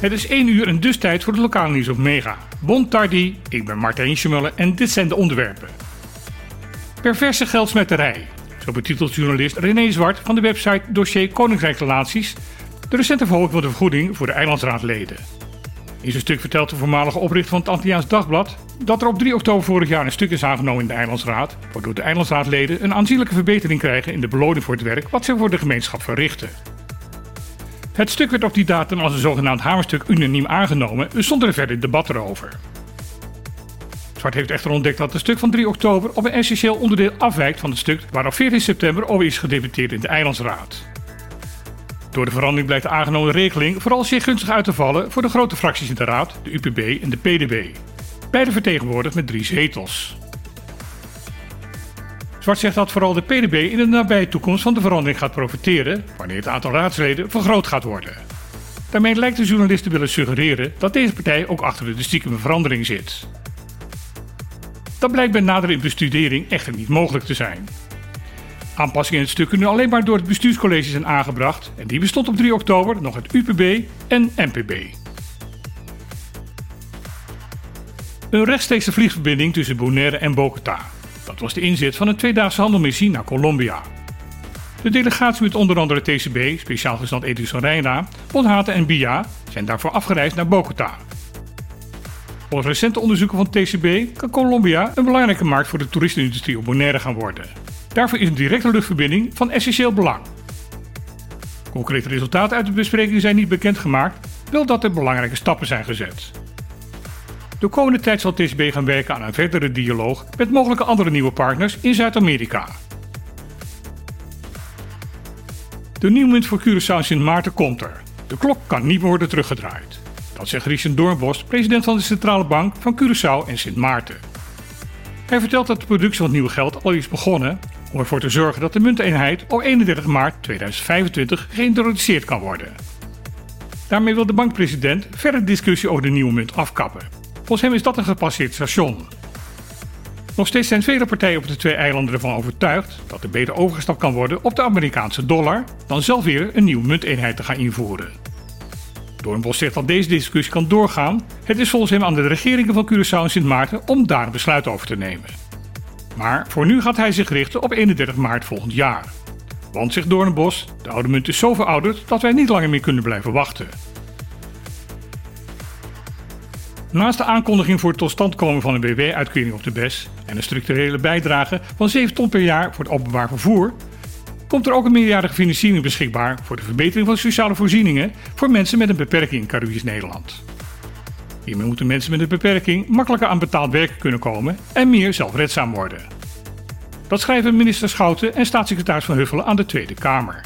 Het is 1 uur en dus tijd voor het lokale nieuws op Mega. Bon tardi, ik ben Martijn Schmuller en dit zijn de onderwerpen. Perverse geldsmetterij. Zo betitelt journalist René Zwart van de website Dossier Koninkrijk Relaties de recente verhoging van de vergoeding voor de eilandsraadleden. In zijn stuk vertelt de voormalige oprichter van het Antilliaans Dagblad dat er op 3 oktober vorig jaar een stuk is aangenomen in de Eilandsraad, waardoor de Eilandsraadleden een aanzienlijke verbetering krijgen in de beloning voor het werk wat ze voor de gemeenschap verrichten. Het stuk werd op die datum als een zogenaamd hamerstuk unaniem aangenomen, zonder er verder debat erover. Zwart heeft echter ontdekt dat het stuk van 3 oktober op een essentieel onderdeel afwijkt van het stuk waar op 14 september over is gedebatteerd in de Eilandsraad. Door de verandering blijkt de aangenomen regeling vooral zeer gunstig uit te vallen voor de grote fracties in de Raad, de UPB en de PDB. Beide vertegenwoordigd met drie zetels. Zwart zegt dat vooral de PDB in de nabije toekomst van de verandering gaat profiteren wanneer het aantal raadsleden vergroot gaat worden. Daarmee lijkt de journalist te willen suggereren dat deze partij ook achter de stiekeme verandering zit. Dat blijkt bij nadere bestudering echter niet mogelijk te zijn. Aanpassingen in het stuk kunnen alleen maar door het bestuurscollege zijn aangebracht en die bestond op 3 oktober nog uit UPB en NPB. Een rechtstreekse vliegverbinding tussen Bonaire en Bogota. Dat was de inzet van een tweedaagse handelmissie naar Colombia. De delegatie met onder andere TCB, speciaal gezant Edison Reina, Bonhate en BIA zijn daarvoor afgereisd naar Bogota. Volgens recente onderzoeken van TCB kan Colombia een belangrijke markt voor de toeristenindustrie op Bonaire gaan worden. Daarvoor is een directe luchtverbinding van essentieel belang. Concrete resultaten uit de bespreking zijn niet bekendgemaakt, wel dat er belangrijke stappen zijn gezet. De komende tijd zal TCB gaan werken aan een verdere dialoog met mogelijke andere nieuwe partners in Zuid-Amerika. De nieuwe munt voor Curaçao Sint Maarten komt er. De klok kan niet meer worden teruggedraaid. Dat zegt Richard Doornbos, president van de Centrale Bank van Curaçao en Sint Maarten. Hij vertelt dat de productie van het nieuwe geld al is begonnen om ervoor te zorgen dat de munteenheid op 31 maart 2025 geïntroduceerd kan worden. Daarmee wil de bankpresident verder discussie over de nieuwe munt afkappen. Volgens hem is dat een gepasseerd station. Nog steeds zijn vele partijen op de twee eilanden ervan overtuigd dat er beter overgestapt kan worden op de Amerikaanse dollar dan zelf weer een nieuwe munteenheid te gaan invoeren. Doornbos zegt dat deze discussie kan doorgaan. Het is volgens hem aan de regeringen van Curaçao en Sint Maarten om daar een besluit over te nemen. Maar voor nu gaat hij zich richten op 31 maart volgend jaar. Want, zegt Doornbos, de oude munt is zo verouderd dat wij niet langer meer kunnen blijven wachten. Naast de aankondiging voor het tot stand komen van een BW-uitkering op de BES en een structurele bijdrage van 7 ton per jaar voor het openbaar vervoer, komt er ook een meerjarige financiering beschikbaar voor de verbetering van sociale voorzieningen voor mensen met een beperking in Caribisch Nederland. Hiermee moeten mensen met een beperking makkelijker aan betaald werken kunnen komen en meer zelfredzaam worden. Dat schrijven minister Schouten en staatssecretaris Van Huffelen aan de Tweede Kamer.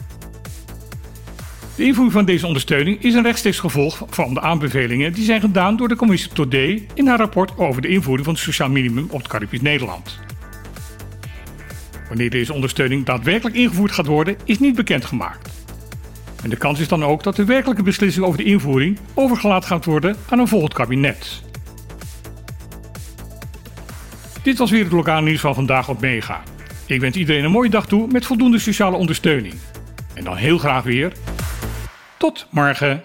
De invoering van deze ondersteuning is een rechtstreeks gevolg van de aanbevelingen die zijn gedaan door de commissie Todé in haar rapport over de invoering van het sociaal minimum op het Caribisch Nederland. Wanneer deze ondersteuning daadwerkelijk ingevoerd gaat worden, is niet bekendgemaakt. En de kans is dan ook dat de werkelijke beslissing over de invoering overgelaten gaat worden aan een volgend kabinet. Dit was weer het lokale nieuws van vandaag op Mega. Ik wens iedereen een mooie dag toe met voldoende sociale ondersteuning. En dan heel graag weer. Tot morgen.